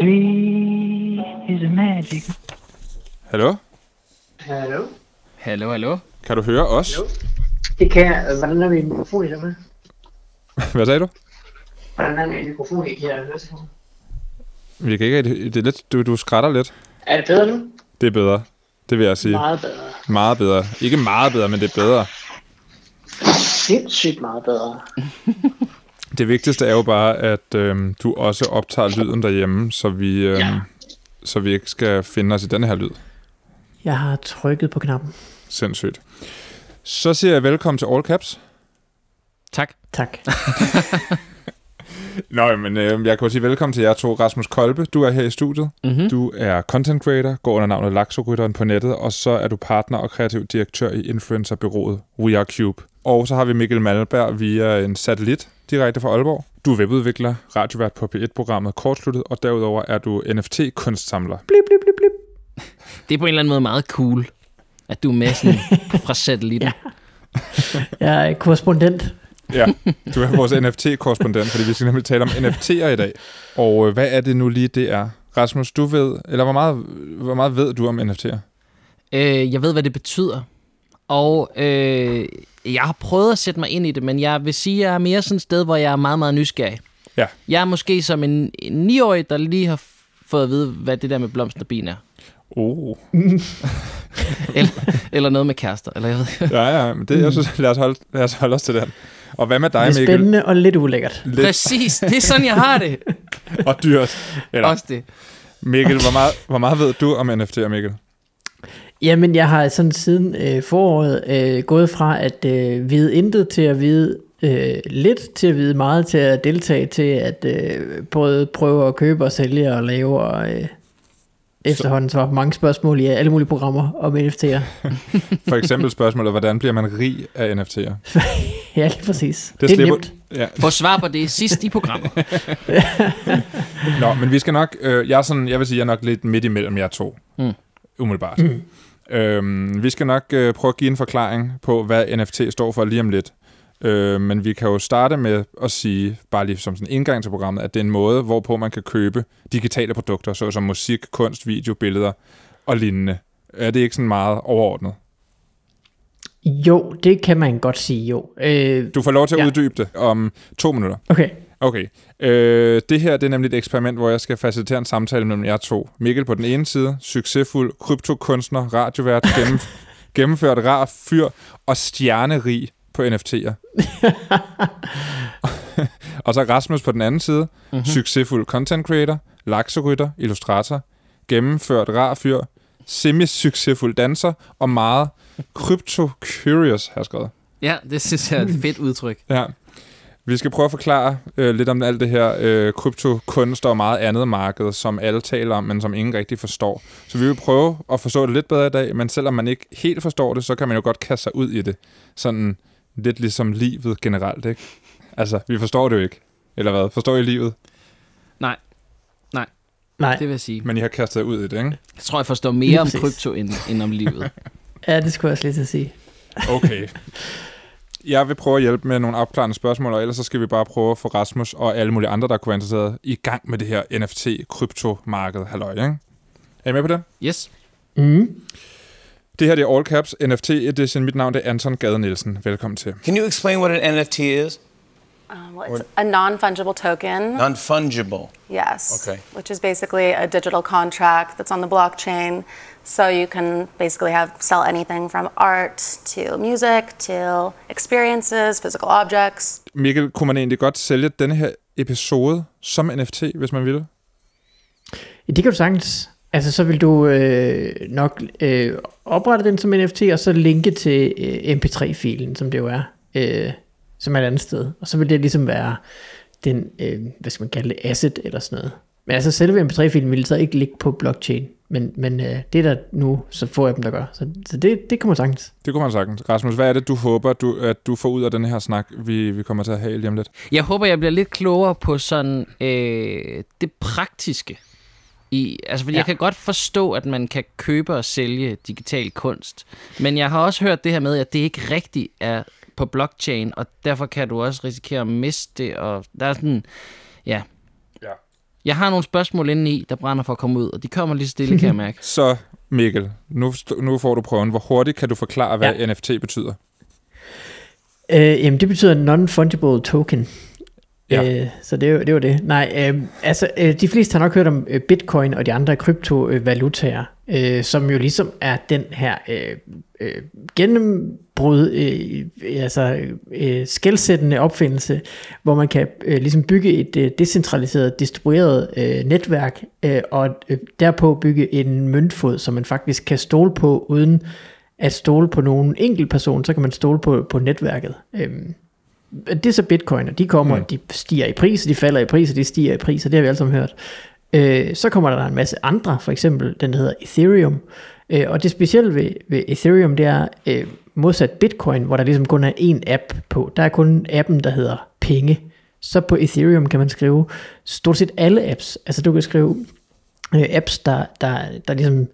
Three is a magic. Hallo? Hallo? Hallo, hallo. Kan du høre os? Hallo? Det kan jeg. Hvordan er min mikrofon i der med? Hvad sagde du? Hvordan er min mikrofon i her? Vi kan ikke, det er lidt, du, du skrætter lidt. Er det bedre nu? Det er bedre. Det vil jeg sige. Meget bedre. Meget bedre. Ikke meget bedre, men det er bedre. Sindssygt meget bedre. Det vigtigste er jo bare, at øhm, du også optager lyden derhjemme, så vi, øhm, Ja. så vi ikke skal finde os i den her lyd. Jeg har trykket på knappen. Sindssygt. Så siger jeg velkommen til All Caps. Tak. Tak. Nå, men øh, jeg kan jo sige velkommen til jer to. Rasmus Kolbe, du er her i studiet. Mm-hmm. Du er content creator, går under navnet Laxorytteren på nettet, og så er du partner og kreativ direktør i influencerbyrået We Are Cube. Og så har vi Mikkel Malberg via en satellit direkte fra Aalborg. Du er webudvikler, radiovært på P1-programmet Kortsluttet, og derudover er du NFT-kunstsamler. blip, blip, blip, blip. Det er på en eller anden måde meget cool, at du er med sådan fra satellitten. Jeg er korrespondent. Ja, du er vores NFT-korrespondent, fordi vi skal nemlig tale om NFT'er i dag. Og øh, hvad er det nu lige, det er? Rasmus, du ved, eller hvor meget, hvor meget ved du om NFT'er? Øh, jeg ved, hvad det betyder. Og øh, jeg har prøvet at sætte mig ind i det, men jeg vil sige, at jeg er mere sådan et sted, hvor jeg er meget, meget nysgerrig. Ja. Jeg er måske som en, en 9-årig, der lige har fået at vide, hvad det der med blomsten og bin er. Oh. Eller, eller noget med kærester. Eller jeg ved. Ja, ja, men det, jeg synes, lad os, holde, lad os holde os til den. Og hvad med dig, Det er Mikkel? spændende og lidt ulækkert. Lidt Præcis, det er sådan, jeg har det. og dyrt. Eller, Også det. Mikkel, hvor meget, hvor meget ved du om NFT'er, Mikkel? Jamen, jeg har sådan siden øh, foråret øh, gået fra at øh, vide intet til at vide øh, lidt, til at vide meget, til at deltage, til at øh, både prøve at købe og sælge og lave og øh, efterhånden på mange spørgsmål i alle mulige programmer om NFT'er. For eksempel spørgsmålet, hvordan bliver man rig af NFT'er? Ja, lige præcis. Det Det, det er slipper- nemt. Ja. Få svar på det sidst i programmet. Nå, men vi skal nok, øh, jeg, er sådan, jeg vil sige, jeg er nok lidt midt imellem jer to. Mm. Umiddelbart. Mm. Øhm, vi skal nok øh, prøve at give en forklaring på, hvad NFT står for lige om lidt. Øh, men vi kan jo starte med at sige, bare lige som sådan en indgang til programmet, at det er en måde, hvorpå man kan købe digitale produkter, såsom musik, kunst, video, billeder og lignende. Er det ikke sådan meget overordnet? Jo, det kan man godt sige, jo. Øh, Du får lov til at ja. Uddybe det om to minutter. okay. Okay. Øh, det her det er nemlig et eksperiment, hvor jeg skal facilitere en samtale mellem jer to. Mikkel på den ene side, succesfuld kryptokunstner, radiovært, gennem, gennemført rar fyr og stjernerig på NFT'er. og så Rasmus på den anden side, mm-hmm. succesfuld content creator, lakserytter, illustrator, gennemført rar fyr, semi-succesfuld danser og meget crypto-curious, har jeg skrevet. Ja, det synes jeg er et fedt udtryk. Ja. Vi skal prøve at forklare øh, lidt om alt det her øh, kryptokunst og meget andet marked, som alle taler om, men som ingen rigtig forstår. Så vi vil prøve at forstå det lidt bedre i dag, men selvom man ikke helt forstår det, så kan man jo godt kaste sig ud i det. Sådan lidt ligesom livet generelt, ikke? Altså, vi forstår det jo ikke. Eller hvad? Forstår I livet? Nej, Nej, det vil jeg sige. Men I har kastet jer ud i det, ikke? Jeg tror, jeg forstår mere om krypto, end, end om livet. ja, det skulle jeg også lige til at sige. Okay. Jeg vil prøve at hjælpe med nogle opklarende spørgsmål, og ellers så skal vi bare prøve at få Rasmus og alle mulige andre, der kunne være interesseret, i gang med det her NFT-kryptomarked. Halløj, ikke? Er I med på det? Yes. Mm. Det her det er All Caps NFT Edition. Mit navn det er Anton Gade Nielsen. Velkommen til. Can you explain what an NFT is? Um, well, it's a non-fungible token. Non fungible. yes. Okay. Which is basically a digital contract that's on the blockchain. So you can basically have sell anything from art to music to experiences, physical objects. Mikkel, kunne man egentlig godt sælge denne her episode som NFT, hvis man ville? Ja, det kan du sagtens. Altså, så vil du øh, nok øh, oprette den som NFT, og så linke til øh, mp3-filen, som det jo er, øh, som er et andet sted. Og så vil det ligesom være den, øh, hvad skal man kalde det, asset eller sådan noget. Men altså, selve mp3-filen vil så ikke ligge på blockchain. Men, men øh, det er der nu så få af dem, der gør. Så, så det, det kommer sagtens. Det kunne man sagtens. Rasmus, hvad er det, du håber, du, at du får ud af den her snak, vi, vi kommer til at have lige om lidt? Jeg håber, jeg bliver lidt klogere på sådan øh, det praktiske. I, altså, fordi. Ja. jeg kan godt forstå, at man kan købe og sælge digital kunst. Men jeg har også hørt det her med, at det ikke rigtigt er på blockchain, og derfor kan du også risikere at miste det. Og der er sådan, ja, Jeg har nogle spørgsmål inde i, der brænder for at komme ud, og de kommer lige stille, kan jeg mærke. Så Mikkel, nu, nu får du prøven. Hvor hurtigt kan du forklare, hvad Ja. NFT betyder? Øh, jamen, det betyder non-fungible token. Ja. Øh, så det er, det var det. Nej, øh, altså, øh, de fleste har nok hørt om øh, bitcoin og de andre kryptovalutaer, øh, som jo ligesom er den her øh, øh, gennembrud, øh, altså øh, skældsættende opfindelse, hvor man kan øh, ligesom bygge et øh, decentraliseret, distribueret øh, netværk, øh, og øh, derpå bygge en møntfod, som man faktisk kan stole på, uden at stole på nogen enkelt person, så kan man stole på, på netværket. Øh, det er så bitcoin, og de kommer, mm. de stiger i pris, de falder i pris, og de stiger i pris, og det har vi alle sammen hørt. Øh, så kommer der en masse andre, for eksempel den, der hedder Ethereum. Øh, og det specielle ved, ved Ethereum, det er øh, modsat bitcoin, hvor der ligesom kun er én app på. Der er kun appen, der hedder penge. Så på Ethereum kan man skrive stort set alle apps. Altså du kan skrive øh, apps, der, der, der ligesom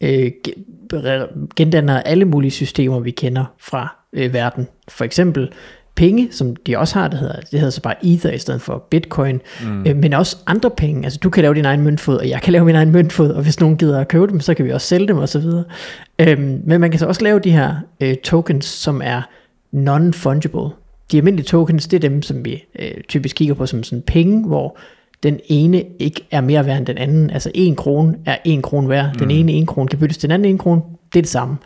øh, ge- gendanner alle mulige systemer, vi kender fra øh, verden. For eksempel penge, som de også har, det hedder, det hedder så bare Ether i stedet for Bitcoin, mm. øh, men også andre penge. Altså du kan lave din egen møntfod, og jeg kan lave min egen møntfod, og hvis nogen gider at købe dem, så kan vi også sælge dem osv. Øhm, men man kan så også lave de her øh, tokens, som er non-fungible. De almindelige tokens, det er dem, som vi øh, typisk kigger på som sådan penge, hvor den ene ikke er mere værd end den anden. Altså en krone er en krone værd. Den ene en krone kan byttes til den anden en krone. Det er det samme.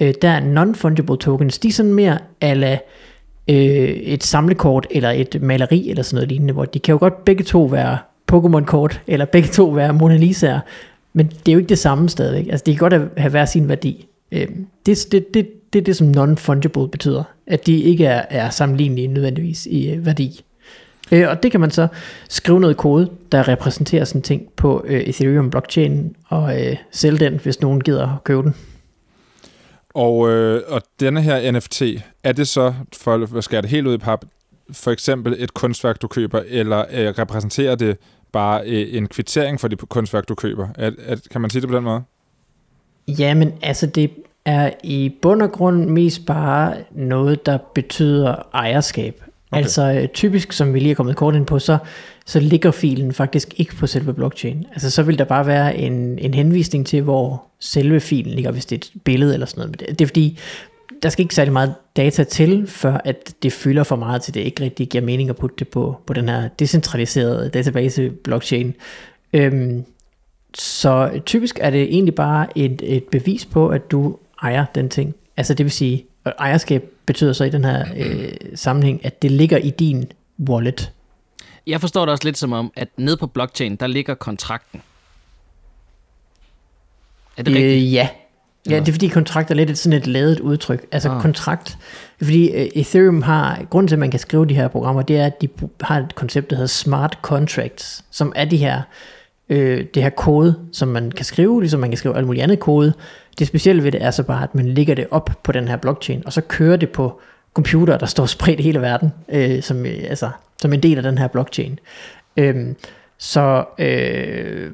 Øh, der er non-fungible tokens. De er sådan mere ala øh, et samlekort eller et maleri eller sådan noget lignende, hvor de kan jo godt begge to være Pokémon-kort, eller begge to være Mona Lisa'er, men det er jo ikke det samme stadigvæk. Altså, de kan godt have, have hver sin værdi. Øh, det, det, det, det er det, som non-fungible betyder, at de ikke er, er sammenlignelige nødvendigvis i øh, værdi. Øh, og det kan man så skrive noget kode, der repræsenterer sådan ting på øh, Ethereum blockchain og øh, sælge den, hvis nogen gider at købe den. Og, øh, og denne her NFT, er det så, for at skære det helt ud i pap, for eksempel et kunstværk, du køber, eller øh, repræsenterer det bare øh, en kvittering for det kunstværk, du køber? Er, er, kan man sige det på den måde? Jamen, altså det er i bund og grund mest bare noget, der betyder ejerskab. Okay. Altså typisk, som vi lige er kommet kort ind på, så, så ligger filen faktisk ikke på selve blockchain. Altså så vil der bare være en, en henvisning til, hvor selve filen ligger, hvis det er et billede eller sådan noget. Det, det er fordi, der skal ikke særlig meget data til, før at det fylder for meget til det ikke rigtig giver mening at putte det på, på den her decentraliserede database blockchain. Øhm, så typisk er det egentlig bare et, et bevis på, at du ejer den ting. Altså det vil sige, og ejerskab betyder så i den her øh, sammenhæng, at det ligger i din wallet. Jeg forstår det også lidt som om, at nede på blockchain, der ligger kontrakten. Er det rigtigt? Øh, ja. Ja, det er fordi kontrakt er lidt et, sådan et ladet udtryk. Altså Ah. kontrakt, fordi øh, Ethereum har, grunden til at man kan skrive de her programmer, det er, at de har et koncept, der hedder smart contracts, som er de her, øh, det her kode, som man kan skrive, ligesom man kan skrive alt muligt andet kode. Det specielle ved det er så bare, at man lægger det op på den her blockchain, og så kører det på computer, der står spredt i hele verden, øh, som, øh, altså, som en del af den her blockchain. Øhm, så øh,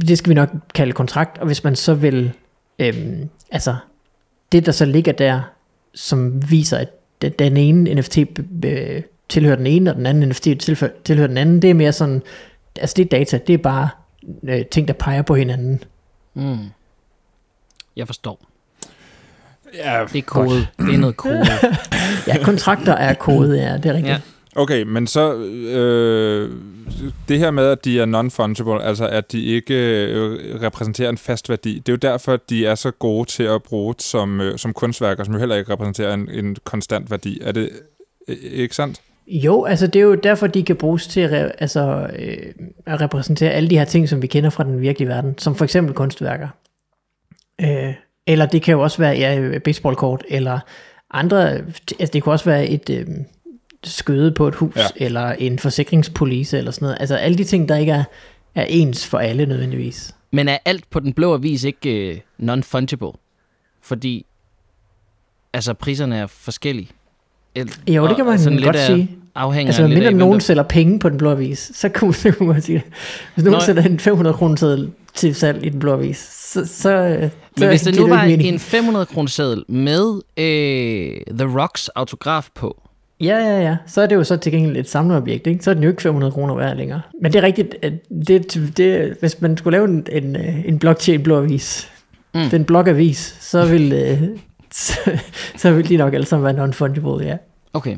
det skal vi nok kalde kontrakt, og hvis man så vil, øh, altså det der så ligger der, som viser, at den- den ene NFT øh, tilhører den ene, og den anden NFT tilhører, tilhører den anden, det er mere sådan, altså det er data, det er bare øh, ting, der peger på hinanden. Mm. Jeg forstår. Ja, Det er kode. Det er noget kode. Ja, kontrakter er kode, ja, det er rigtigt. Ja. Ja. Okay, men så øh, det her med, at de er non-fungible, altså at de ikke øh, repræsenterer en fast værdi, det er jo derfor, at de er så gode til at bruge som, øh, som kunstværker, som jo heller ikke repræsenterer en, en konstant værdi. Er det øh, ikke sandt? Jo, altså det er jo derfor, de kan bruges til at, re- altså, øh, at repræsentere alle de her ting, som vi kender fra den virkelige verden, som for eksempel kunstværker. Øh, eller det kan jo også være ja, baseballkort, eller andre, altså det kan også være et øh, skøde på et hus, Ja. eller en forsikringspolice, eller sådan noget. Altså alle de ting, der ikke er, er ens for alle nødvendigvis. Men er alt på den blå avis ikke øh, non-fungible? Fordi altså, priserne er forskellige. El- Jo, det kan man sådan godt sige. Afhænger Altså, mindre af, nogen der- sælger penge på den blå avis, så kunne, så kunne man sige det. Hvis nogen Nå. sætter en 500 kroner til salg i den blå avis, så, så, Men hvis det nu var mening. en 500 kroner seddel med øh, The Rocks autograf på, Ja, ja, ja. Så er det jo så til gengæld et samleobjekt, ikke? Så er den jo ikke 500 kroner værd længere. Men det er rigtigt, at det, det, hvis man skulle lave en, en, øh, en blockchain-blå-avis, mm. den blogavis, så vil, øh, så, så vil de nok alle sammen være non-fungible, ja. Okay.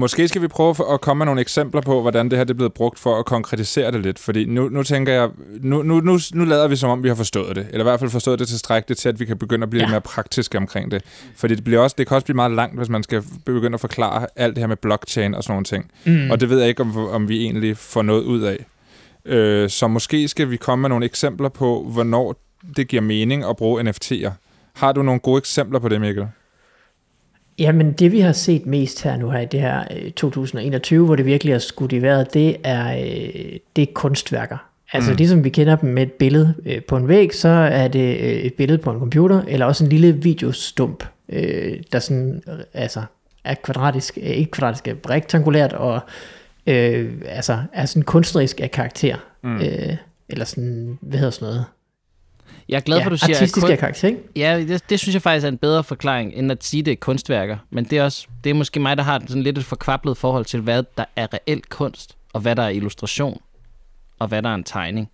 Måske skal vi prøve at komme med nogle eksempler på, hvordan det her det er blevet brugt for at konkretisere det lidt. Fordi nu, nu tænker jeg, nu, nu, nu, nu lader vi som om, vi har forstået det. Eller i hvert fald forstået det tilstrækkeligt til, at vi kan begynde at blive ja. lidt mere praktiske omkring det. Fordi det, bliver også, det kan også blive meget langt, hvis man skal begynde at forklare alt det her med blockchain og sådan nogle ting. Mm. Og det ved jeg ikke, om, om vi egentlig får noget ud af. Øh, så måske skal vi komme med nogle eksempler på, hvornår det giver mening at bruge NFT'er. Har du nogle gode eksempler på det, Mikkel? Jamen det vi har set mest her nu her i det her øh, 2021, hvor det virkelig er skudt i vejret, det er, øh, det er kunstværker. Altså mm. ligesom vi kender dem med et billede øh, på en væg, så er det øh, et billede på en computer, eller også en lille videostump, øh, der sådan, øh, altså er kvadratisk, øh, ikke kvadratisk, rektangulært, og øh, altså er sådan kunstnerisk af karakter. Mm. Øh, eller sådan, hvad hedder sådan noget? Jeg er glad for, ja, at du siger... artistisk kun- karakter, ikke? Ja, det, det synes jeg faktisk er en bedre forklaring, end at sige, det er kunstværker. Men det er, også, det er måske mig, der har sådan lidt et forkvablet forhold til, hvad der er reelt kunst, og hvad der er illustration, og hvad der er en tegning.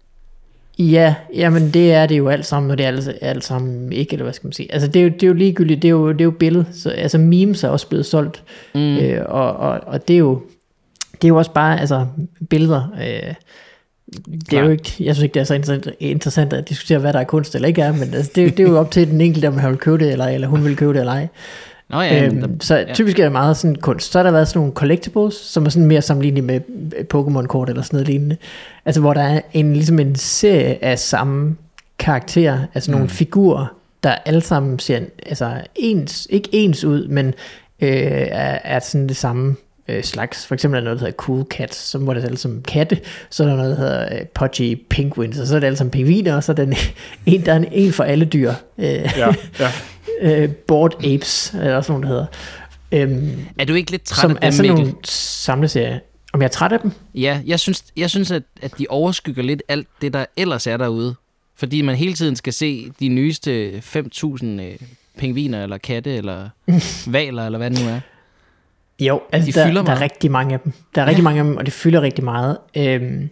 Ja, jamen det er det jo alt sammen, og det er alt, alt sammen ikke, eller hvad skal man sige. Altså det er jo, det er jo ligegyldigt, det er jo, det er jo billede, så, altså memes er også blevet solgt, mm. øh, og, og, og det er jo, det er jo også bare, altså billeder, øh, det er jo ikke, jeg synes ikke, det er så interessant, interessant at diskutere, hvad der er kunst eller ikke er, men altså, det, er jo- det er jo op til den enkelte, om han vil købe det, eller, eller hun vil købe det, eller ej. Nå ja, Øhm, der, så typisk er det meget sådan kunst. Så har der været sådan nogle collectibles, som er sådan mere sammenlignelige med øh, Pokémon-kort eller sådan noget lignende. Altså hvor der er en, ligesom en serie af samme karakterer, altså nogle figurer, der alle sammen ser altså ens, ikke ens ud, men øh, er, er sådan det samme øh, slags. For eksempel er der noget, der hedder Cool Cats, som hvor det er alle sammen katte. Så er der noget, der hedder øh, Pudgy Penguins, og så er det alle sammen pingviner, og så er der en, en, der er en, en for alle dyr. Øh, Ja, ja. øh, Bored Apes, er der også nogen, der hedder. Øhm, er du ikke lidt træt som af er dem, sådan Mikkel? nogle samleserier. Om jeg er træt af dem? Ja, jeg synes, jeg synes at, at de overskygger lidt alt det, der ellers er derude. Fordi man hele tiden skal se de nyeste 5.000 øh, pingviner, eller katte, eller valer, eller hvad det nu er. Jo, altså De der, fylder der er rigtig mange af dem. Der er Ja. rigtig mange af dem, og det fylder rigtig meget. Øhm,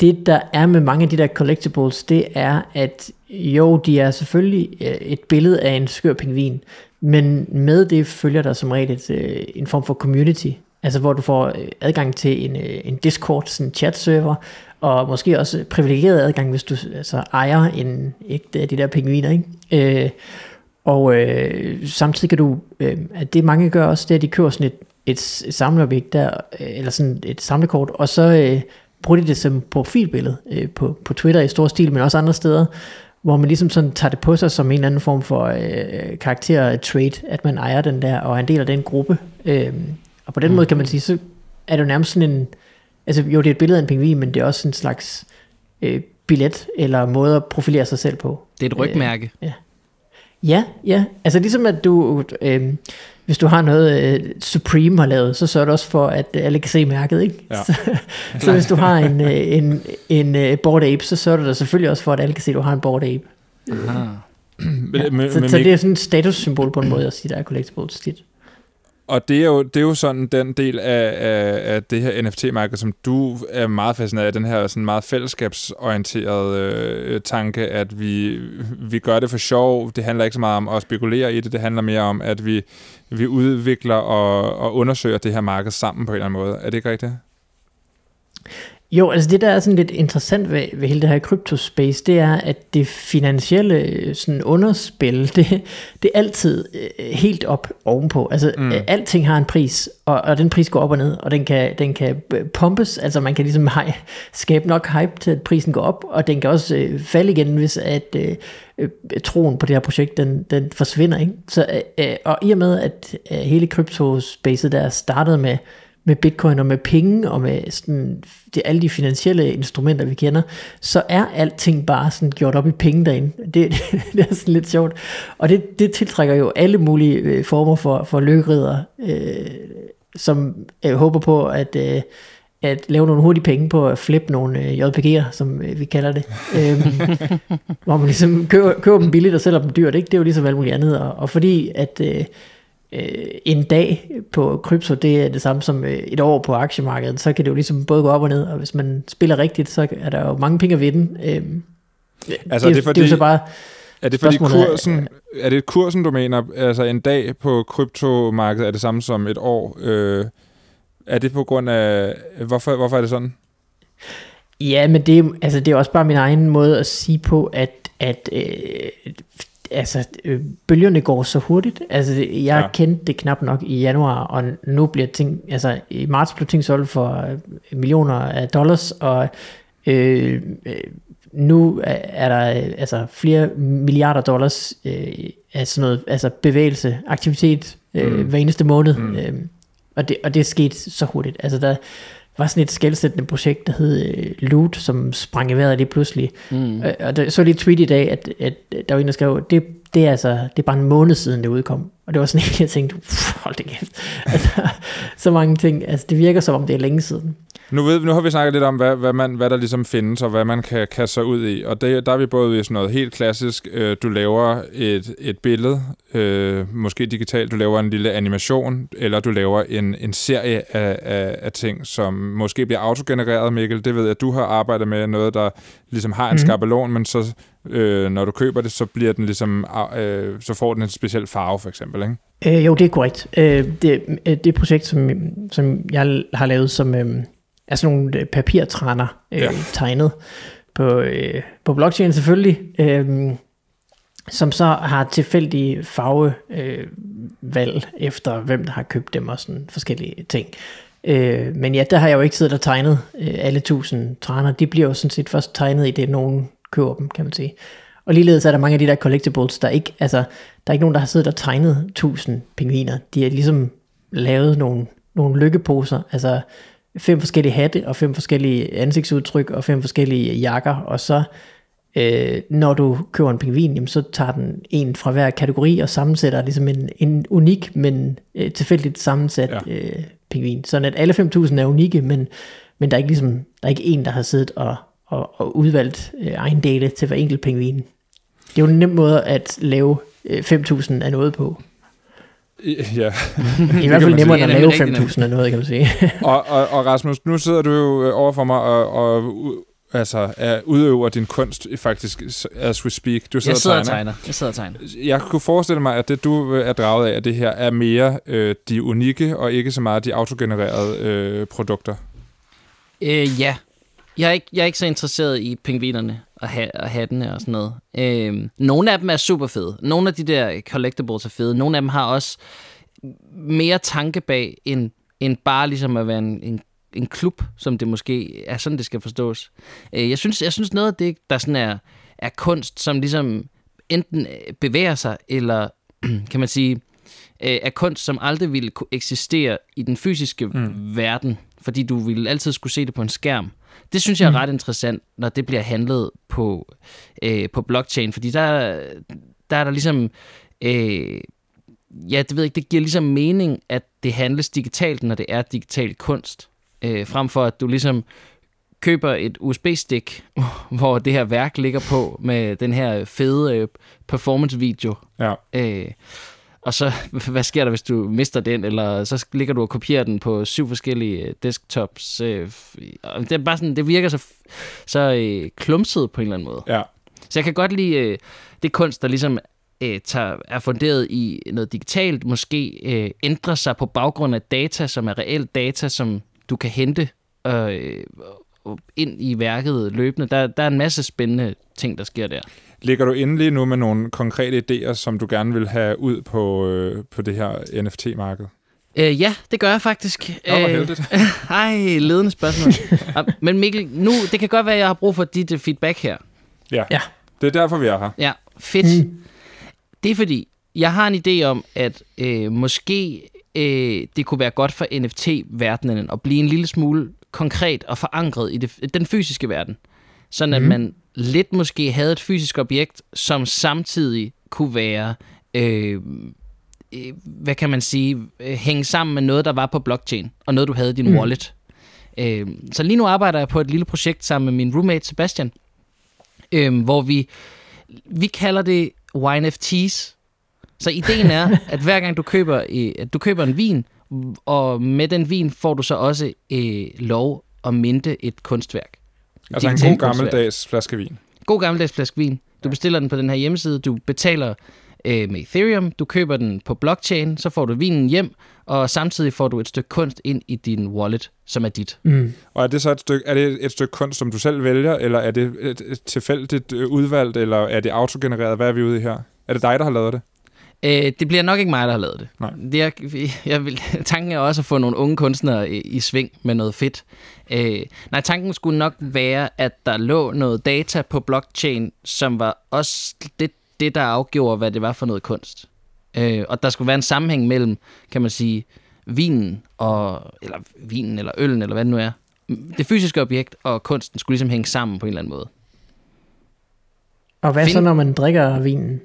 det, der er med mange af de der collectibles, det er, at jo, de er selvfølgelig øh, et billede af en skør pingvin, men med det følger der som regel et, øh, en form for community, altså hvor du får øh, adgang til en, en Discord, sådan en chat-server, og måske også privilegeret adgang, hvis du altså, ejer en ikke, af de der pingviner, ikke? Øh, og øh, samtidig kan du, øh, at det mange gør også, det er, at de køber sådan et, et, et samleobjekt der, øh, eller sådan et samlekort, og så øh, bruger de det som profilbillede øh, på, på Twitter i stor stil, men også andre steder, hvor man ligesom sådan tager det på sig som en eller anden form for øh, karakter-trait, at man ejer den der, og er en del af den gruppe. Øh, og på den mm. måde kan man sige, så er det jo nærmest sådan en, altså jo, det er et billede af en pingvin, men det er også en slags øh, billet, eller måde at profilere sig selv på. Det er et rygmærke. Ja, ja. Altså ligesom at du, øh, hvis du har noget øh, Supreme har lavet, så sørger du også for, at øh, alle kan se mærket, ikke? Ja. Så, så hvis du har en, øh, en, en øh, Bored Ape, så sørger du da selvfølgelig også for, at alle kan se, at du har en Bored Ape. Aha. Men, Ja. men, så, men, så det er sådan et statussymbol på en måde at sige, der er collectibles tit. Og det er, jo, det er jo sådan den del af, af, af det her NFT-marked, som du er meget fascineret af, den her sådan meget fællesskabsorienterede øh, tanke, at vi, vi gør det for sjov. Det handler ikke så meget om at spekulere i det, det handler mere om, at vi, vi udvikler og, og undersøger det her marked sammen på en eller anden måde. Er det ikke rigtigt? Jo, altså det der er sådan lidt interessant ved, ved hele det her kryptospace, det er, at det finansielle øh, sådan underspil, det, det er altid øh, helt op ovenpå. Altså mm. alting har en pris, og, og den pris går op og ned, og den kan, den kan øh, pumpes, altså man kan ligesom hej, skabe nok hype til, at prisen går op, og den kan også øh, falde igen, hvis at øh, øh, troen på det her projekt, den, den forsvinder. Ikke? Så, øh, øh, og i og med, at øh, hele kryptospacet der startede med med bitcoin og med penge og med sådan, det, alle de finansielle instrumenter, vi kender, så er alting bare sådan gjort op i penge derinde. Det, det er sådan lidt sjovt. Og det, det tiltrækker jo alle mulige øh, former for, for lykkerider, øh, som øh, håber på at, øh, at lave nogle hurtige penge på at flippe nogle øh, JPG'er, som øh, vi kalder det. Øhm, hvor man ligesom køber, køber dem billigt og sælger dem dyrt. Ikke? Det er jo ligesom alt muligt andet. Og, og fordi at... Øh, øh, en dag på krypto, det er det samme som øh, et år på aktiemarkedet, så kan det jo ligesom både gå op og ned, og hvis man spiller rigtigt, så er der jo mange penge at vinde. Øh, Altså, det, det er fordi- det er jo så bare, Er det fordi Spørgsmålet er- kursen, er det kursen, du mener, altså en dag på kryptomarkedet er det samme som et år? Øh, er det på grund af, hvorfor, hvorfor er det sådan? Ja, men det, altså, det er også bare min egen måde at sige på, at, at øh, altså, øh, bølgerne går så hurtigt. Altså, jeg Ja. kendte det knap nok i januar, og nu bliver ting, altså i marts blev ting solgt for øh, millioner af dollars, og øh, øh, nu er er der altså flere milliarder dollars øh, af sådan noget, altså bevægelse, aktivitet øh, Mm. hver eneste måned. Mm. Øh, og, det, og det er sket så hurtigt. Altså der var sådan et skældsættende projekt, der hed øh, Loot, som sprang i vejret lige pludselig. Mm. Øh, og der, så lige et tweet i dag, at, at der var en, der skrev, det, det, er altså, det er bare en måned siden, det udkom. Og det var sådan en, jeg tænkte, "Pff, hold det kæft. altså, så mange ting. Altså, det virker som om, det er længe siden. Nu, ved, nu har vi snakket lidt om, hvad, hvad, man, hvad der ligesom findes, og hvad man kan kaste sig ud i. Og det, der er vi både i sådan noget helt klassisk. Øh, du laver et, et billede, øh, måske digitalt. Du laver en lille animation, eller du laver en, en serie af, af, af ting, som måske bliver autogenereret, Mikkel. Det ved jeg, at du har arbejdet med noget, der ligesom har en mm. Skabelon, men så øh, når du køber det, så bliver den ligesom, øh, så får den en speciel farve, for eksempel, ikke? Øh, jo, det er korrekt. Øh, det, øh, det projekt, som, som jeg har lavet, som øh, er sådan nogle øh, papirtræner øh, Ja. tegnet på, øh, på blockchain selvfølgelig, øh, som så har tilfældige farvevalg øh, efter, hvem der har købt dem og sådan forskellige ting. Øh, men ja, der har jeg jo ikke siddet og tegnet øh, alle tusind træner. De bliver jo sådan set først tegnet i det, nogen køber dem, kan man sige. Og ligeledes er der mange af de der collectibles, der ikke, altså, der er ikke nogen, der har siddet og tegnet 1000 pingviner. De har ligesom lavet nogle, nogle lykkeposer, altså fem forskellige hatte, og fem forskellige ansigtsudtryk, og fem forskellige jakker, og så øh, når du køber en pingvin, jamen, så tager den en fra hver kategori, og sammensætter ligesom en, en unik, men øh, tilfældigt sammensat Ja. øh, pingvin. Sådan at alle 5.000 er unikke, men, men der er ikke ligesom, der er ikke en, der har siddet og, og, og udvalgt øh, egen dele til hver enkelt pingvin. Det er jo en nem måde at lave øh, 5.000 af noget på. Ja. I hvert fald nemmere end at lave det er nemlig rigtigt 5.000 af noget, kan man sige. og, og, og Rasmus, nu sidder du jo øh, over for mig og, og altså, er, udøver din kunst i faktisk, as we speak. Du sidder, Jeg sidder og og tegner. tegner. Jeg sidder og tegner. Jeg kunne forestille mig, at det du øh, er draget af, at det her er mere øh, de unikke, og ikke så meget de autogenererede øh, produkter. Øh, ja. Jeg er, ikke, jeg er ikke så interesseret i pingvinerne og, ha- og hattene og sådan noget. Øh, nogle af dem er super fede. Nogle af de der collectibles er fede. Nogle af dem har også mere tanke bag, end, end bare ligesom at være en, en, en klub, som det måske er sådan, det skal forstås. Øh, jeg, synes, jeg synes noget af det, der sådan er, er kunst, som ligesom enten øh, bevæger sig, eller kan man sige, øh, er kunst, som aldrig ville kunne eksistere i den fysiske mm. verden, fordi du ville altid skulle se det på en skærm. Det synes jeg er ret interessant, når det bliver handlet på, øh, på blockchain, fordi der, der er der ligesom... Øh, ja, det ved jeg ikke, det giver ligesom mening, at det handles digitalt, når det er digital kunst, øh, frem for at du ligesom køber et USB-stik, hvor det her værk ligger på med den her fede øh, performance-video, Ja. Øh, og så, hvad sker der, hvis du mister den, eller så ligger du og kopierer den på syv forskellige øh, desktops. Øh, det er bare sådan, det virker så, så øh, klumset på en eller anden måde. ja. Så jeg kan godt lide det kunst, der ligesom tager, er funderet i noget digitalt, måske øh, ændrer sig på baggrund af data, som er reelt data, som du kan hente øh, ind i værket løbende. Der, der er en masse spændende ting, der sker der. Ligger du inde lige nu med nogle konkrete idéer, som du gerne vil have ud på, øh, på det her NFT-marked? Øh, ja, det gør jeg faktisk. Nå, hvor Øh, heldigt. Ej, ledende spørgsmål. Men Mikkel, nu, det kan godt være, at jeg har brug for dit øh, feedback her. Ja. Ja. Det er derfor, vi er her. Ja, fedt. Mm. Det er fordi, jeg har en idé om, at øh, måske øh, det kunne være godt for NFT-verdenen at blive en lille smule konkret og forankret i det, den fysiske verden. Sådan at Mhm. man lidt måske havde et fysisk objekt, som samtidig kunne være, øh, øh, hvad kan man sige, øh, hænge sammen med noget, der var på blockchain, og noget, du havde i din Mm. wallet. Øh, så lige nu arbejder jeg på et lille projekt sammen med min roommate Sebastian, øh, hvor vi, vi kalder det YNFTs, Så ideen er, at hver gang du køber, øh, at du køber en vin, og med den vin får du så også øh, lov at minte et kunstværk. Altså en god gammeldags flaske vin. God gammeldags flaske vin. Du bestiller den på den her hjemmeside, du betaler øh, med Ethereum, du køber den på blockchain, så får du vinen hjem, og samtidig får du et stykke kunst ind i din wallet, som er dit. Mm. Og er det så et stykke, er det et stykke kunst, som du selv vælger, eller er det et, et tilfældigt øh, udvalgt, eller er det autogenereret? Hvad er vi ude i her? Er det dig, der har lavet det? Øh, det bliver nok ikke mig, der har lavet det. Nej. det er, jeg vil, tanken er også at få nogle unge kunstnere i, i sving med noget fedt. Øh, nej, tanken skulle nok være, at der lå noget data på blockchain, som var også det, det der afgjorde, hvad det var for noget kunst. Øh, og der skulle være en sammenhæng mellem, kan man sige, vinen, og, eller vinen, eller øllen, eller hvad det nu er. Det fysiske objekt og kunsten skulle ligesom hænge sammen på en eller anden måde. Og hvad Find- så, når man drikker vinen?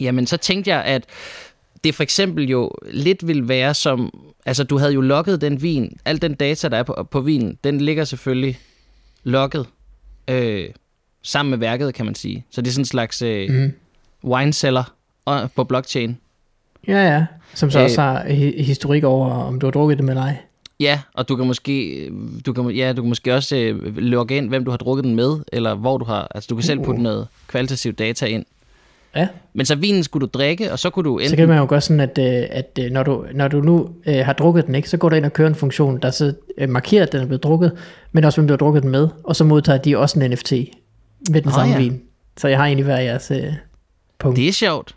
Jamen, så tænkte jeg, at det for eksempel jo lidt vil være som... Altså, du havde jo logget den vin. Al den data, der er på, på vinen, den ligger selvfølgelig logget øh, sammen med værket, kan man sige. Så det er sådan en slags øh, Mm. wine cellar på blockchain. Ja, ja. Som så Øh. også har hi- historik over, om du har drukket det med dig. Ja, og du kan måske, du kan, ja, du kan måske også øh, logge ind, hvem du har drukket den med, eller hvor du har... Altså, du kan selv putte noget kvalitativt data ind. Ja. Men så vinen skulle du drikke, og så kunne du enten... Så kan man jo gøre sådan, at, øh, at øh, når, du, når du nu øh, har drukket den, ikke, så går du ind og kører en funktion, der så øh, markerer, at den er blevet drukket, men også hvem du har drukket den med, og så modtager de også en NFT med den Nå, samme ja. vin. Så jeg har egentlig været jeres øh, punkt. Det er sjovt.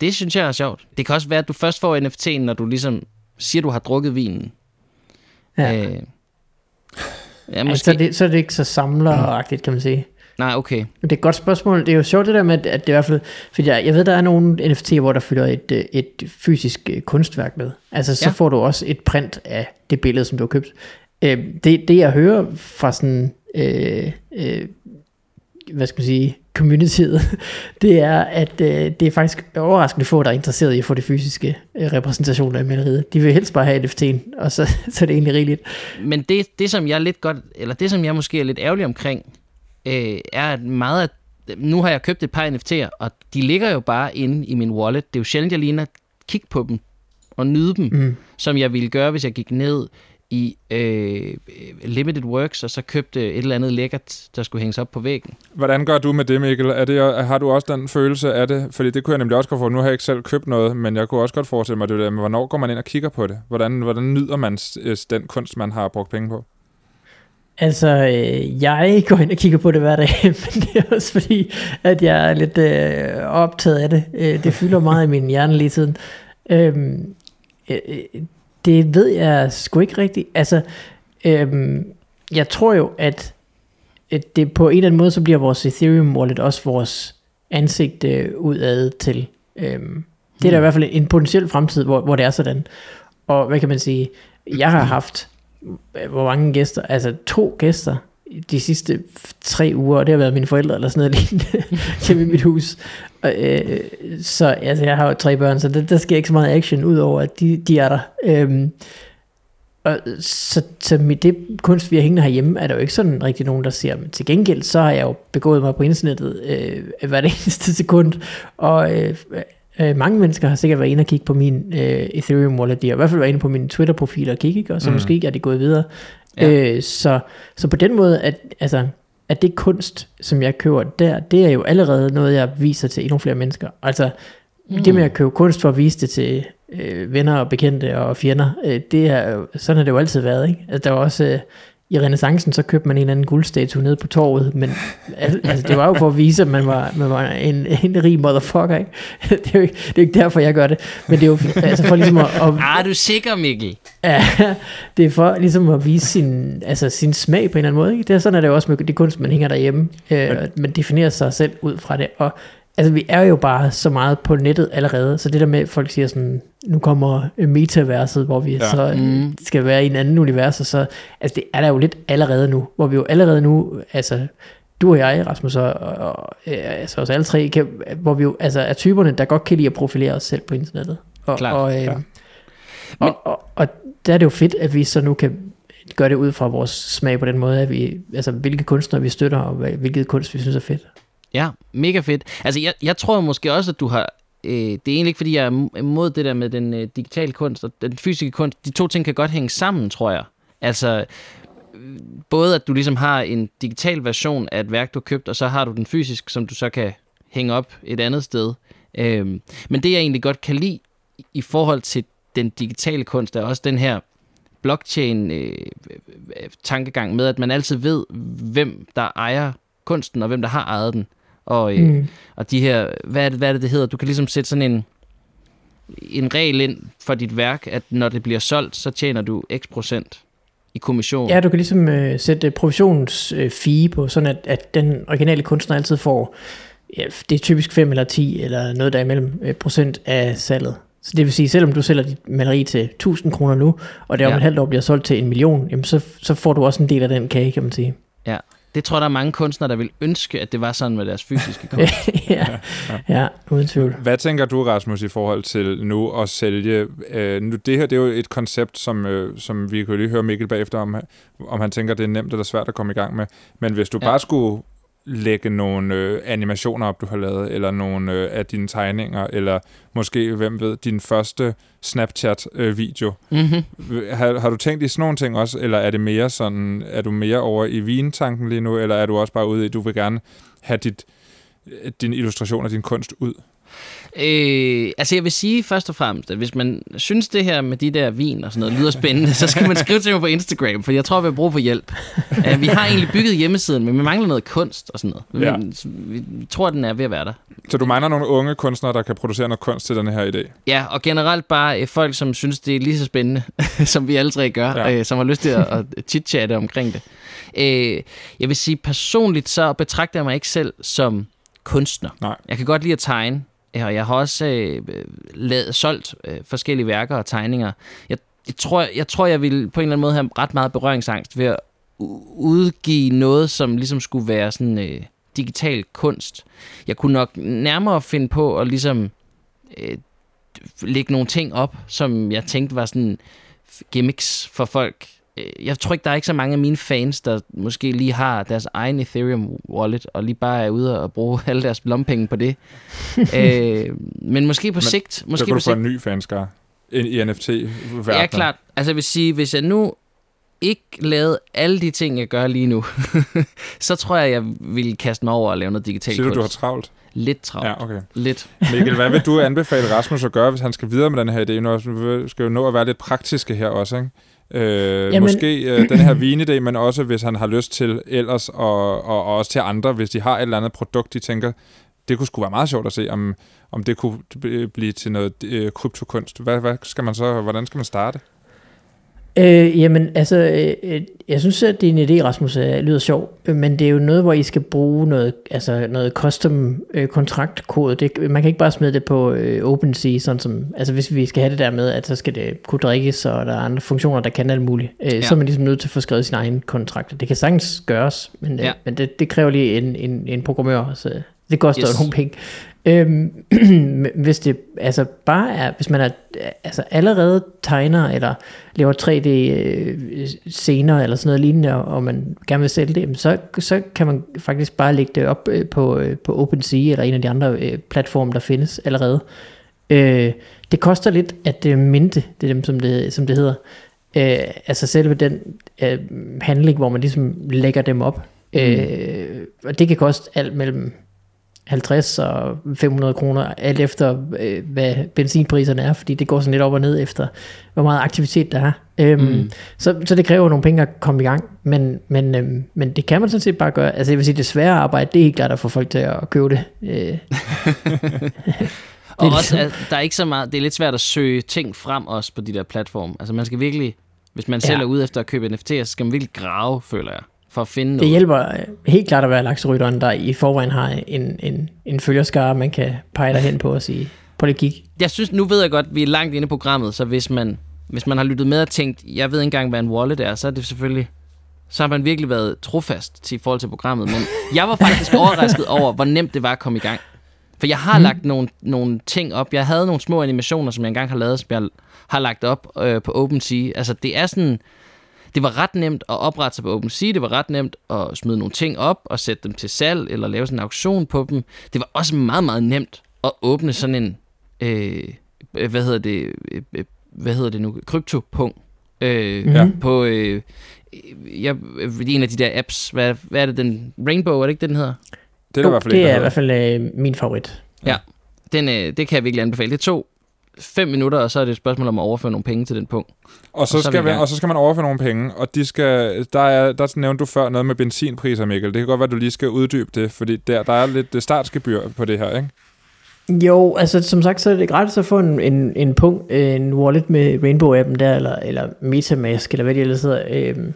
Det synes jeg er sjovt. Det kan også være, at du først får NFT'en, når du ligesom siger, du har drukket vinen. ja. Øh, ja, Altså, måske. så, er det, så er det ikke så samleragtigt, kan man sige. Nej, okay. Det er et godt spørgsmål. Det er jo sjovt det der med, at det i hvert fald... Fordi jeg, jeg ved, der er nogle NFT'er, hvor der følger et, øh, et fysisk øh, kunstværk med. Altså, så Ja. får du også et print af det billede, som du har købt. Øh, det, det, jeg hører fra sådan... Øh, øh, hvad skal man sige, communityet, det er, at øh, det er faktisk overraskende få, der er interesseret i at få det fysiske øh, repræsentation af maleriet. De vil helst bare have NFT'en, og så, så er det egentlig rigeligt. Men det, det, som jeg lidt godt, eller det, som jeg måske er lidt ærgerlig omkring, øh, er at meget af, nu har jeg købt et par NFT'er, og de ligger jo bare inde i min wallet. Det er jo sjældent, jeg at kigge på dem og nyde dem, Mm. som jeg ville gøre, hvis jeg gik ned i øh, Limited Works, og så købte et eller andet lækkert, der skulle hænges op på væggen. Hvordan gør du med det, Mikkel? Er det, har du også den følelse af det? Fordi det kunne jeg nemlig også godt få. Nu har jeg ikke selv købt noget, men jeg kunne også godt forestille mig det der. Men hvornår går man ind og kigger på det? Hvordan, hvordan nyder man den kunst, man har brugt penge på? Altså, øh, jeg går ind og kigger på det hver dag, men det er også fordi, at jeg er lidt øh, optaget af det. Øh, det fylder meget i min hjerne lige tiden. Øhm, øh, det ved jeg sgu ikke rigtigt. Altså, øhm, jeg tror jo, at, det på en eller anden måde, så bliver vores Ethereum wallet også vores ansigt øh, udad til. Øhm, det er der i hvert fald en potentiel fremtid, hvor, hvor det er sådan. Og hvad kan man sige? Jeg har haft hvor mange gæster, altså to gæster de sidste tre uger, og det har været mine forældre eller sådan noget lignende hjemme i mit hus. Og, øh, så altså, jeg har jo tre børn, så der, der sker ikke så meget action, udover at de, de er der. Øhm, og så, så mit, det kunst, vi har hængende herhjemme, er der jo ikke sådan rigtig nogen, der ser. Men til gengæld, så har jeg jo begået mig på internettet øh, hver eneste sekund, og øh, øh, mange mennesker har sikkert været inde og kigge på min øh, Ethereum wallet. De har i hvert fald været inde på min Twitter-profil og kigge, ikke? og så Mm. måske er det gået videre. Ja. Øh, så, så på den måde, at, altså, at det kunst, som jeg køber der, det er jo allerede noget, jeg viser til endnu flere mennesker. Altså, mm. det med at købe kunst for at vise det til øh, venner og bekendte og fjender, øh, det er jo, sådan har det jo altid været. Ikke? Altså, der var også... Øh, i renaissancen, så købte man en eller anden guldstatue nede på torvet, men al- altså, det var jo for at vise, at man var, man var en, en rig motherfucker, ikke? Det er jo ikke, det er jo ikke derfor, jeg gør det, men det er jo altså for ligesom at, at, Ah, er du sikker, Mikkel? Ja, det er for ligesom at vise sin, altså sin smag på en eller anden måde. Ikke? Det er sådan, at det er også med det kunst, man hænger derhjemme. Øh, man definerer sig selv ud fra det. Og altså, vi er jo bare så meget på nettet allerede. Så det der med, at folk siger sådan, nu kommer metaverset, hvor vi Ja. så Mm. mm. skal være i en anden univers. Og så, altså det er der jo lidt allerede nu. Hvor vi jo allerede nu, altså du og jeg, Rasmus, og, og, og øh, altså os alle tre, kan, hvor vi jo altså, er typerne, der godt kan lide at profilere os selv på internettet. Og, Klart. og, øh, Ja. og, og, og der er det jo fedt, at vi så nu kan gøre det ud fra vores smag på den måde, at vi, altså hvilke kunstnere vi støtter, og hvilket kunst vi synes er fedt. Ja, mega fedt. Altså, jeg, jeg tror måske også, at du har øh, det er egentlig ikke, fordi jeg er imod det der med den øh, digitale kunst og den fysiske kunst. De to ting kan godt hænge sammen, tror jeg. Altså, både at du ligesom har en digital version af et værk, du har købt, og så har du den fysisk, som du så kan hænge op et andet sted. Øhm, men det, jeg egentlig godt kan lide i forhold til den digitale kunst, er også den her blockchain-tankegang øh, øh, øh, med, at man altid ved, hvem der ejer kunsten, og hvem der har ejet den. Og, øh, Mm. og de her, hvad er, det, hvad er det, det hedder? Du kan ligesom sætte sådan en, en regel ind for dit værk, at når det bliver solgt, så tjener du x procent i kommission. Ja, du kan ligesom øh, sætte provisions øh, fee på, sådan at, at den originale kunstner altid får, ja, det er typisk 5 eller 10, eller noget derimellem, øh, procent af salget. Så det vil sige, selvom du sælger dit maleri til 1000 kroner nu, og det om Ja. et halvt år bliver solgt til en million, jamen så, så får du også en del af den kage, kan man sige. Ja. Det tror jeg, der er mange kunstnere, der vil ønske, at det var sådan med deres fysiske kunst. ja, ja, uden tvivl. Hvad tænker du, Rasmus, i forhold til nu at sælge? Øh, nu, det her det er jo et koncept, som, øh, som vi kan lige høre Mikkel bagefter, om, om han tænker, det er nemt eller svært at komme i gang med. Men hvis du Ja. ja. bare skulle lægge nogle øh, animationer op, du har lavet, eller nogle øh, af dine tegninger, eller måske, hvem ved, din første Snapchat-video. mm-hmm. har, har du tænkt i sådan nogle ting også, eller er det mere sådan, er du mere over i vintanken lige nu, eller er du også bare ude i, du vil gerne have dit, din illustration og din kunst ud? Øh, altså jeg vil sige først og fremmest, at hvis man synes det her med de der vin og sådan noget lyder spændende, så skal man skrive til mig på Instagram, for jeg tror, vi har brug for hjælp. Uh, vi har egentlig bygget hjemmesiden, men vi mangler noget kunst og sådan noget. Ja. Men, vi tror, den er ved at være der. Så du mangler nogle unge kunstnere, der kan producere noget kunst til den her idé? Ja, og generelt bare øh, folk, som synes, det er lige så spændende, som vi alle tre gør, Ja. øh, som har lyst til at, at chit-chatte omkring det. Øh, jeg vil sige, personligt så betragter jeg mig ikke selv som kunstner. Nej. Jeg kan godt lide at tegne, Øh, og jeg har også øh, lavet, solgt øh, forskellige værker og tegninger. Jeg, jeg, tror, jeg tror, jeg ville på en eller anden måde have ret meget berøringsangst ved at udgive noget, som ligesom skulle være sådan øh, digital kunst. Jeg kunne nok nærmere finde på at ligesom øh, lægge nogle ting op, som jeg tænkte var sådan gimmicks for folk. Øh, Jeg tror ikke, der er ikke så mange af mine fans, der måske lige har deres egen Ethereum wallet, og lige bare er ude og bruge alle deres lompenge på det. øh, men måske på Men sigt. Så Måske kan på du få sigt. en ny fanskare i i NFT-verdenen. Ja, klart. Altså jeg vil sige, hvis jeg nu ikke lavede alle de ting, jeg gør lige nu, så tror jeg, jeg ville kaste mig over at lave noget digitalt Siger du, du har travlt? Lidt travlt. Ja, okay. Lidt. Mikkel, hvad vil du anbefale Rasmus at gøre, hvis han skal videre med den her idé? Nu skal jo nå at være lidt praktiske her også, ikke? Øh, Jamen- måske øh, den her vinidé, men også hvis han har lyst til ellers, og, og, og også til andre, hvis de har et eller andet produkt, de tænker, det kunne sgu være meget sjovt at se, om, om det kunne blive til noget øh, kryptokunst. Hvad, hvad skal man så, hvordan skal man starte? Øh, jamen, altså, øh, øh, jeg synes, at din idé, Rasmus, er, lyder sjov, men det er jo noget, hvor I skal bruge noget, altså noget custom øh, kontraktkode. Det, man kan ikke bare smide det på øh, OpenSea, sådan som, altså hvis vi skal have det der med, at så skal det kunne drikkes, og der er andre funktioner, der kan alt muligt, øh, ja. så er man ligesom nødt til at få skrevet sin egen kontrakt. Det kan sagtens gøres, men, øh, Ja. men det, det kræver lige en, en, en programmør, så det koster Yes. nogle penge. Øhm, hvis det altså bare er, hvis man er altså allerede tegner eller laver 3D øh, scener eller sådan noget lignende, og, man gerne vil sælge det, så, så kan man faktisk bare lægge det op øh, på, øh, på OpenSea eller en af de andre platforme, der findes allerede. Øh, det koster lidt at minte, det er dem, som det, som det hedder. Øh, altså selve den øh, handling, hvor man ligesom lægger dem op. Mm. Øh, og det kan koste alt mellem 50 og 500 kroner, alt efter øh, hvad benzinpriserne er, fordi det går sådan lidt op og ned efter, hvor meget aktivitet der er. Øhm, mm. så, så det kræver nogle penge at komme i gang, men, men, øhm, men det kan man sådan set bare gøre. Altså jeg vil sige, det svære arbejde, det er helt klart at få folk til at købe det. Øh, Og Det er også, at der er ikke så meget, det er lidt svært at søge ting frem også på de der platforme. Altså man skal virkelig, hvis man selv Ja. er ude efter at købe NFT'er, så skal man virkelig grave, føler jeg, for at finde det noget. hjælper øh, helt klart at være lakserytteren, der i forvejen har en, en, en følgerskare, man kan pege dig hen på og sige, prøv lige kigge. Jeg synes, nu ved jeg godt, at vi er langt inde i programmet, så hvis man, hvis man har lyttet med og tænkt, jeg ved ikke engang, hvad en wallet er, så er det selvfølgelig, så har man virkelig været trofast til i forhold til programmet. Men jeg var faktisk overrasket over, hvor nemt det var at komme i gang. For jeg har mm. lagt nogle, nogle ting op. Jeg havde nogle små animationer, som jeg engang har lavet, som jeg har lagt op øh, på OpenSea. Altså, det er sådan... Det var ret nemt at oprette sig på OpenSea. Det var ret nemt at smide nogle ting op og sætte dem til salg, eller lave sådan en auktion på dem. Det var også meget, meget nemt at åbne sådan en øh, hvad hedder det, øh, øh, hvad hedder det nu, kryptopung, øh, Mhm. ja. på øh, jeg, en af de der apps, hvad, hvad er det, den Rainbow, er det ikke det, den hedder? Det er der i Jo, hvert fald det er i hvert fald øh, min favorit. Den, øh, det kan jeg virkelig anbefale. Det tog fem minutter, og så er det et spørgsmål om at overføre nogle penge til den punkt. Og så, Og så skal gang. og så skal man overføre nogle penge, og de skal, der, er, der nævnte du før noget med benzinpriser, Mikkel. Det kan godt være, at du lige skal uddybe det, fordi der, der er lidt det startsgebyr på det her, ikke? Jo, altså som sagt, så er det gratis at få en, en, en punkt, en wallet med Rainbow-appen der, eller, eller Metamask, eller hvad det ellers hedder. Øhm,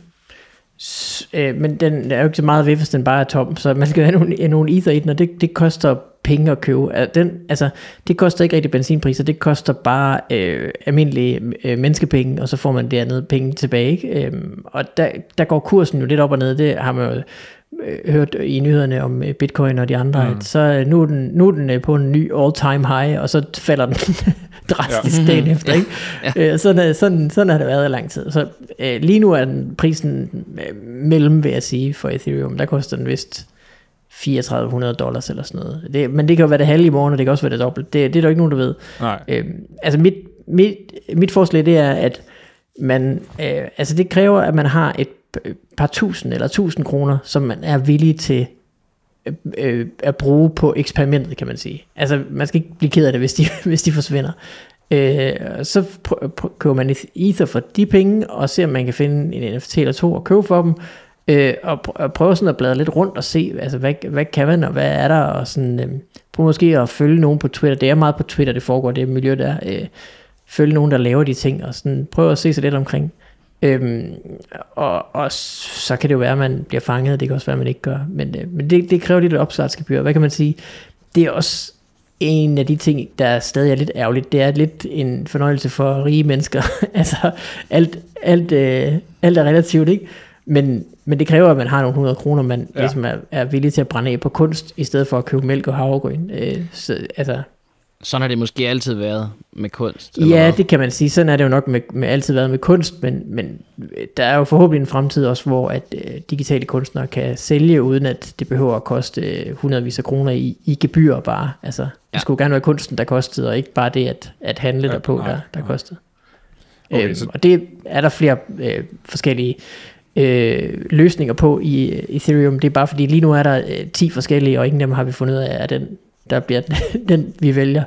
s- øh, men den der er jo ikke så meget ved, hvis den bare er tom, så man skal have nogle, nogle ether i den, og det, det koster penge at købe. Den, altså, det koster ikke rigtig benzinpriser, det koster bare øh, almindelige øh, menneskepenge, og så får man det andet penge tilbage. Ikke? Øhm, og der, der går kursen jo lidt op og ned, det har man jo øh, hørt i nyhederne om øh, bitcoin og de andre, mm. at så øh, nu er den, nu er den på en ny all-time high, og så falder den drastisk ja. dagen efter. Ikke? Ja. Øh, sådan, sådan, sådan har det været i lang tid. Så øh, lige nu er den prisen øh, mellem, vil jeg sige, for Ethereum. Der koster den vist 3400 dollars eller sådan noget. Det, men det kan jo være det halve i morgen, og det kan også være det dobbelt. Det, det er der ikke nogen, der ved. Nej. Øhm, altså mit, mit, mit forslag det er, at man, øh, altså det kræver, at man har et p- par tusind eller tusind kroner, som man er villig til øh, øh, at bruge på eksperimentet, kan man sige. Altså man skal ikke blive ked af det, hvis de, hvis de forsvinder. Øh, så køber man ether for de penge, og ser om man kan finde en NFT eller to og købe for dem, øh, og, pr- og prøve sådan at bladre lidt rundt og se, altså hvad, hvad kan man, og hvad er der, og sådan, øh, prøve måske at følge nogen på Twitter, det er meget på Twitter, det foregår, det miljø der, øh, følge nogen, der laver de ting, og sådan prøve at se sig lidt omkring. Øhm, og, og så kan det jo være, at man bliver fanget, det kan også være, at man ikke gør, men, øh, men det, det kræver lidt et opstartsgebyr. Hvad kan man sige? Det er også en af de ting, der stadig er lidt ærgerligt, det er lidt en fornøjelse for rige mennesker. altså, alt, alt, øh, alt er relativt, ikke? Men, men det kræver, at man har nogle 100 kroner, man Ja. ligesom er, er villig til at brænde af på kunst, i stedet for at købe mælk og havregryn. Øh, så, altså, Sådan har det måske altid været med kunst. eller Ja, hvad? det kan man sige. Sådan er det jo nok med, med altid været med kunst, men, men øh, der er jo forhåbentlig en fremtid også, hvor at øh, digitale kunstnere kan sælge, uden at det behøver at koste øh, hundredvis af kroner i, i gebyr bare. Altså, det Ja. skulle gerne være kunsten, der kostede, og ikke bare det at, at handle Ja, derpå, nej, der, der nej. kostede. Okay, øhm, så- og det er der flere øh, forskellige øh, løsninger på i øh, Ethereum. Det er bare fordi, lige nu er der øh, 10 forskellige, og ingen af dem har vi fundet ud af, er den, der bliver den, den vi vælger.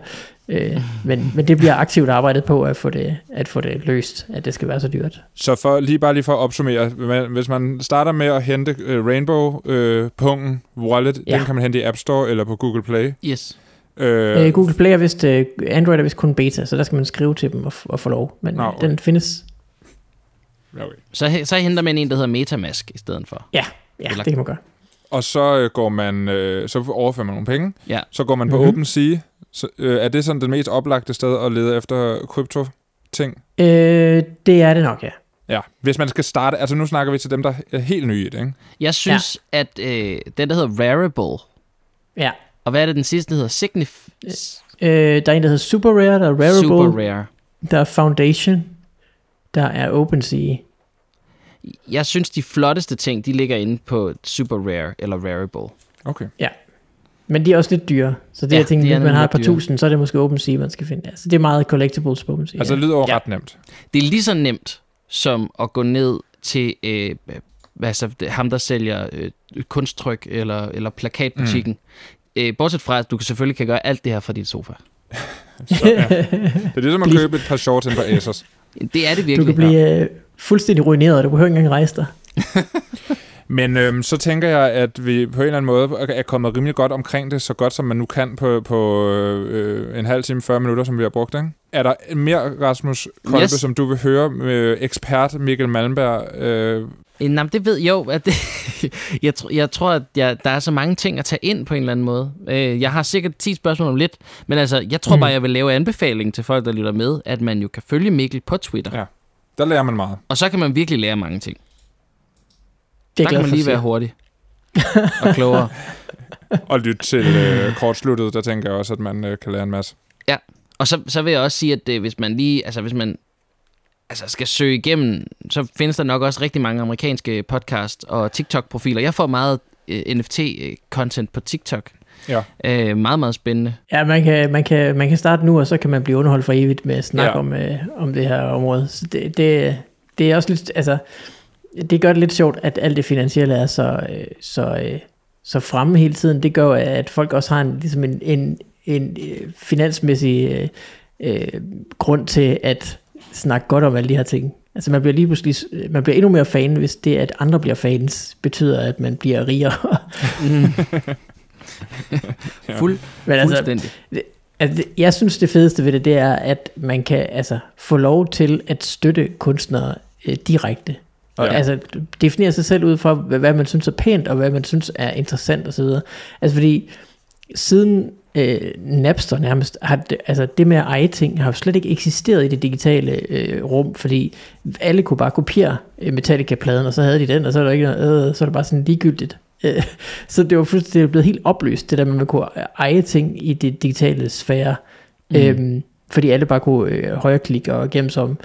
Øh, men, men det bliver aktivt arbejdet på at få, det, at få det løst, at det skal være så dyrt. Så for, lige bare lige for at opsummere, hvis man starter med at hente uh, Rainbow-pungen wallet, Ja. den kan man hente i App Store eller på Google Play. Yes. Øh, Øh, Google Play er vist, øh, Android er vist kun beta, så der skal man skrive til dem og, f- og få lov. Men Nå, okay. den findes. Okay. Så, så henter man en, der hedder Metamask i stedet for. Ja, ja Eller- det kan man gøre. Og så øh, går man, øh, så overfører man nogle penge. Ja. Så går man på Mhm. OpenSea. Så, øh, er det sådan det mest oplagte sted at lede efter krypto-ting? Øh, det er det nok, ja. Ja, hvis man skal starte, altså nu snakker vi til dem, der er helt nye i det, ikke? Jeg synes, ja. at øh, den, der hedder Rarible, Ja. og hvad er det, den sidste hedder? Signif... Øh, der er en, der hedder Super Rare, der er Rarible, Super Rare. der er Foundation, der er OpenSea. Jeg synes, de flotteste ting, de ligger inde på Super Rare eller Rarible. Okay. Men de er også lidt dyre. Så det Ja, ja, jeg tænker, de er hvis man har et par dyre. tusind, så er det måske OpenSea, man skal finde. Ja, så det er meget collectibles på OpenSea. Altså, ja. det lyder jo Ja. ret nemt. Det er lige så nemt som at gå ned til øh, altså, det- ham, der sælger øh, kunsttryk eller, eller plakatbutikken. Mm. Øh, bortset fra, at du selvfølgelig kan gøre alt det her fra dit sofa. Så, ja. Det er ligesom at købe et par shorts ind på Asos. Det er det Du virkelig. kan blive øh, fuldstændig ruineret, og du behøver ikke engang rejse dig. Men øhm, så tænker jeg, at vi på en eller anden måde er kommet rimelig godt omkring det, så godt som man nu kan på, på øh, en halv time, 40 minutter, som vi har brugt. Ikke? Er der mere, Rasmus Kolbe, Yes. som du vil høre med ekspert Mikkel Malmberg? Øh, Øh, men det ved jo, at det, jeg, tr- jeg tror, at jeg, der er så mange ting at tage ind på en eller anden måde. Øh, jeg har sikkert 10 spørgsmål om lidt, men altså, jeg tror Mm. bare, jeg vil lave anbefaling til folk, der lytter med, at man jo kan følge Mikkel på Twitter. Ja. Der lærer man meget. Og så kan man virkelig lære mange ting. Det der er jeg kan glad man lige være hurtig og klogere. Og lytte til øh, kortsluttet, der tænker jeg også, at man øh, kan lære en masse. Og så, så vil jeg også sige, at øh, hvis man lige, altså hvis man altså skal søge igennem, så findes der nok også rigtig mange amerikanske podcast og TikTok-profiler. Jeg får meget øh, NFT-content på TikTok. Ja. Øh, meget, meget spændende. Ja, man kan, man, kan, man kan starte nu, og så kan man blive underholdt for evigt med at snakke Ja. om, øh, om det her område. Så det, det, det er også lidt, altså, det gør det lidt sjovt, at alt det finansielle er så, øh, så, øh, så fremme hele tiden. Det gør, at folk også har en, ligesom en, en, en øh, finansmæssig øh, øh, grund til at snakke godt om alle de her ting. Altså man bliver lige pludselig, man bliver endnu mere fan, hvis det, at andre bliver fans, betyder, at man bliver rigere. Fuld, Men altså, fuldstændig. Altså, jeg synes, det fedeste ved det, det er, at man kan altså, få lov til at støtte kunstnere øh, direkte. Og Ja. altså, definere sig selv ud fra, hvad, man synes er pænt, og hvad man synes er interessant osv. Altså, fordi siden øh, Napster nærmest, har det, altså det med at eje ting, har jo slet ikke eksisteret i det digitale øh, rum, fordi alle kunne bare kopiere øh, Metallica-pladen, og så havde de den, og så er der ikke noget, øh, så er det bare sådan ligegyldigt. Øh, så det var fuldstændig blevet helt opløst, det der med, at man kunne eje ting i det digitale sfære, mm. øhm, fordi alle bare kunne øh, højreklikke og gemme sig om.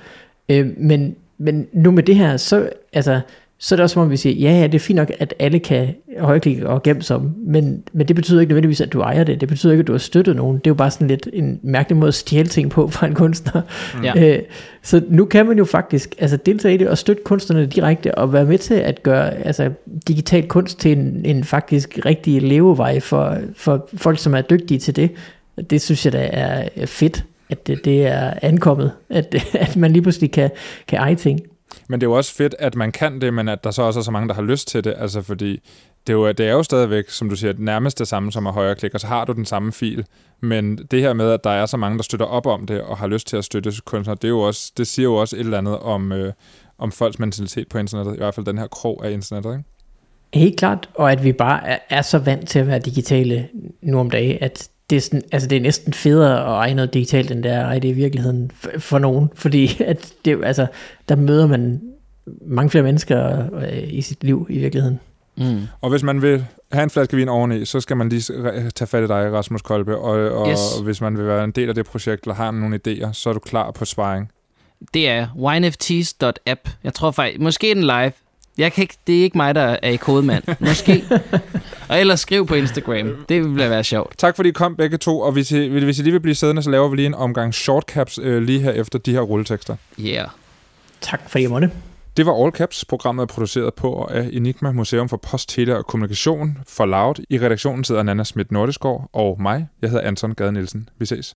Øh, men, men nu med det her, så, altså, så er det også som om vi siger, ja, ja, det er fint nok, at alle kan højreklikke og gemme sig men, men det betyder ikke nødvendigvis, at du ejer det. Det betyder ikke, at du har støttet nogen. Det er jo bare sådan lidt en mærkelig måde at stjæle ting på fra en kunstner. Ja. Øh, så nu kan man jo faktisk altså deltage i det og støtte kunstnerne direkte og være med til at gøre altså, digital kunst til en, en faktisk rigtig levevej for, for folk, som er dygtige til det. Det synes jeg da er fedt, at det, det er ankommet, at, at man lige pludselig kan, kan eje ting. Men det er jo også fedt, at man kan det, men at der så også er så mange, der har lyst til det. Altså fordi det er jo, det er jo stadigvæk, som du siger, nærmest det samme som at højreklikke, og så har du den samme fil. Men det her med, at der er så mange, der støtter op om det, og har lyst til at støtte kunstnere, det, er jo også, det siger jo også et eller andet om, øh, om folks mentalitet på internettet. I hvert fald den her krog af internettet, ikke? Helt klart, og at vi bare er, er så vant til at være digitale nu om dagen, at det er, sådan, altså det er næsten federe at eje noget digitalt, end det er at eje det i virkeligheden for, for nogen. Fordi at det, altså, der møder man mange flere mennesker øh, i sit liv i virkeligheden. Mm. Og hvis man vil have en flaske vin oveni, så skal man lige tage fat i dig, Rasmus Kolbe. Og, og Yes. hvis man vil være en del af det projekt, eller har nogle idéer, så er du klar på sparring. Det er winefts.app. Jeg tror faktisk, måske den live. Jeg kan ikke, det er ikke mig, der er i kodemand. Måske. og ellers skriv på Instagram. Det vil være sjovt. Tak fordi I kom begge to, og hvis I, hvis I lige vil blive siddende, så laver vi lige en omgang shortcaps øh, lige her efter de her rulletekster. Yeah. Tak fordi jeg måtte. Det var All Caps. Programmet er produceret på og af Enigma Museum for Post, Tele og Kommunikation for Loud. I redaktionen sidder Nana Schmidt Nordesgaard og mig. Jeg hedder Anton Gade Nielsen. Vi ses.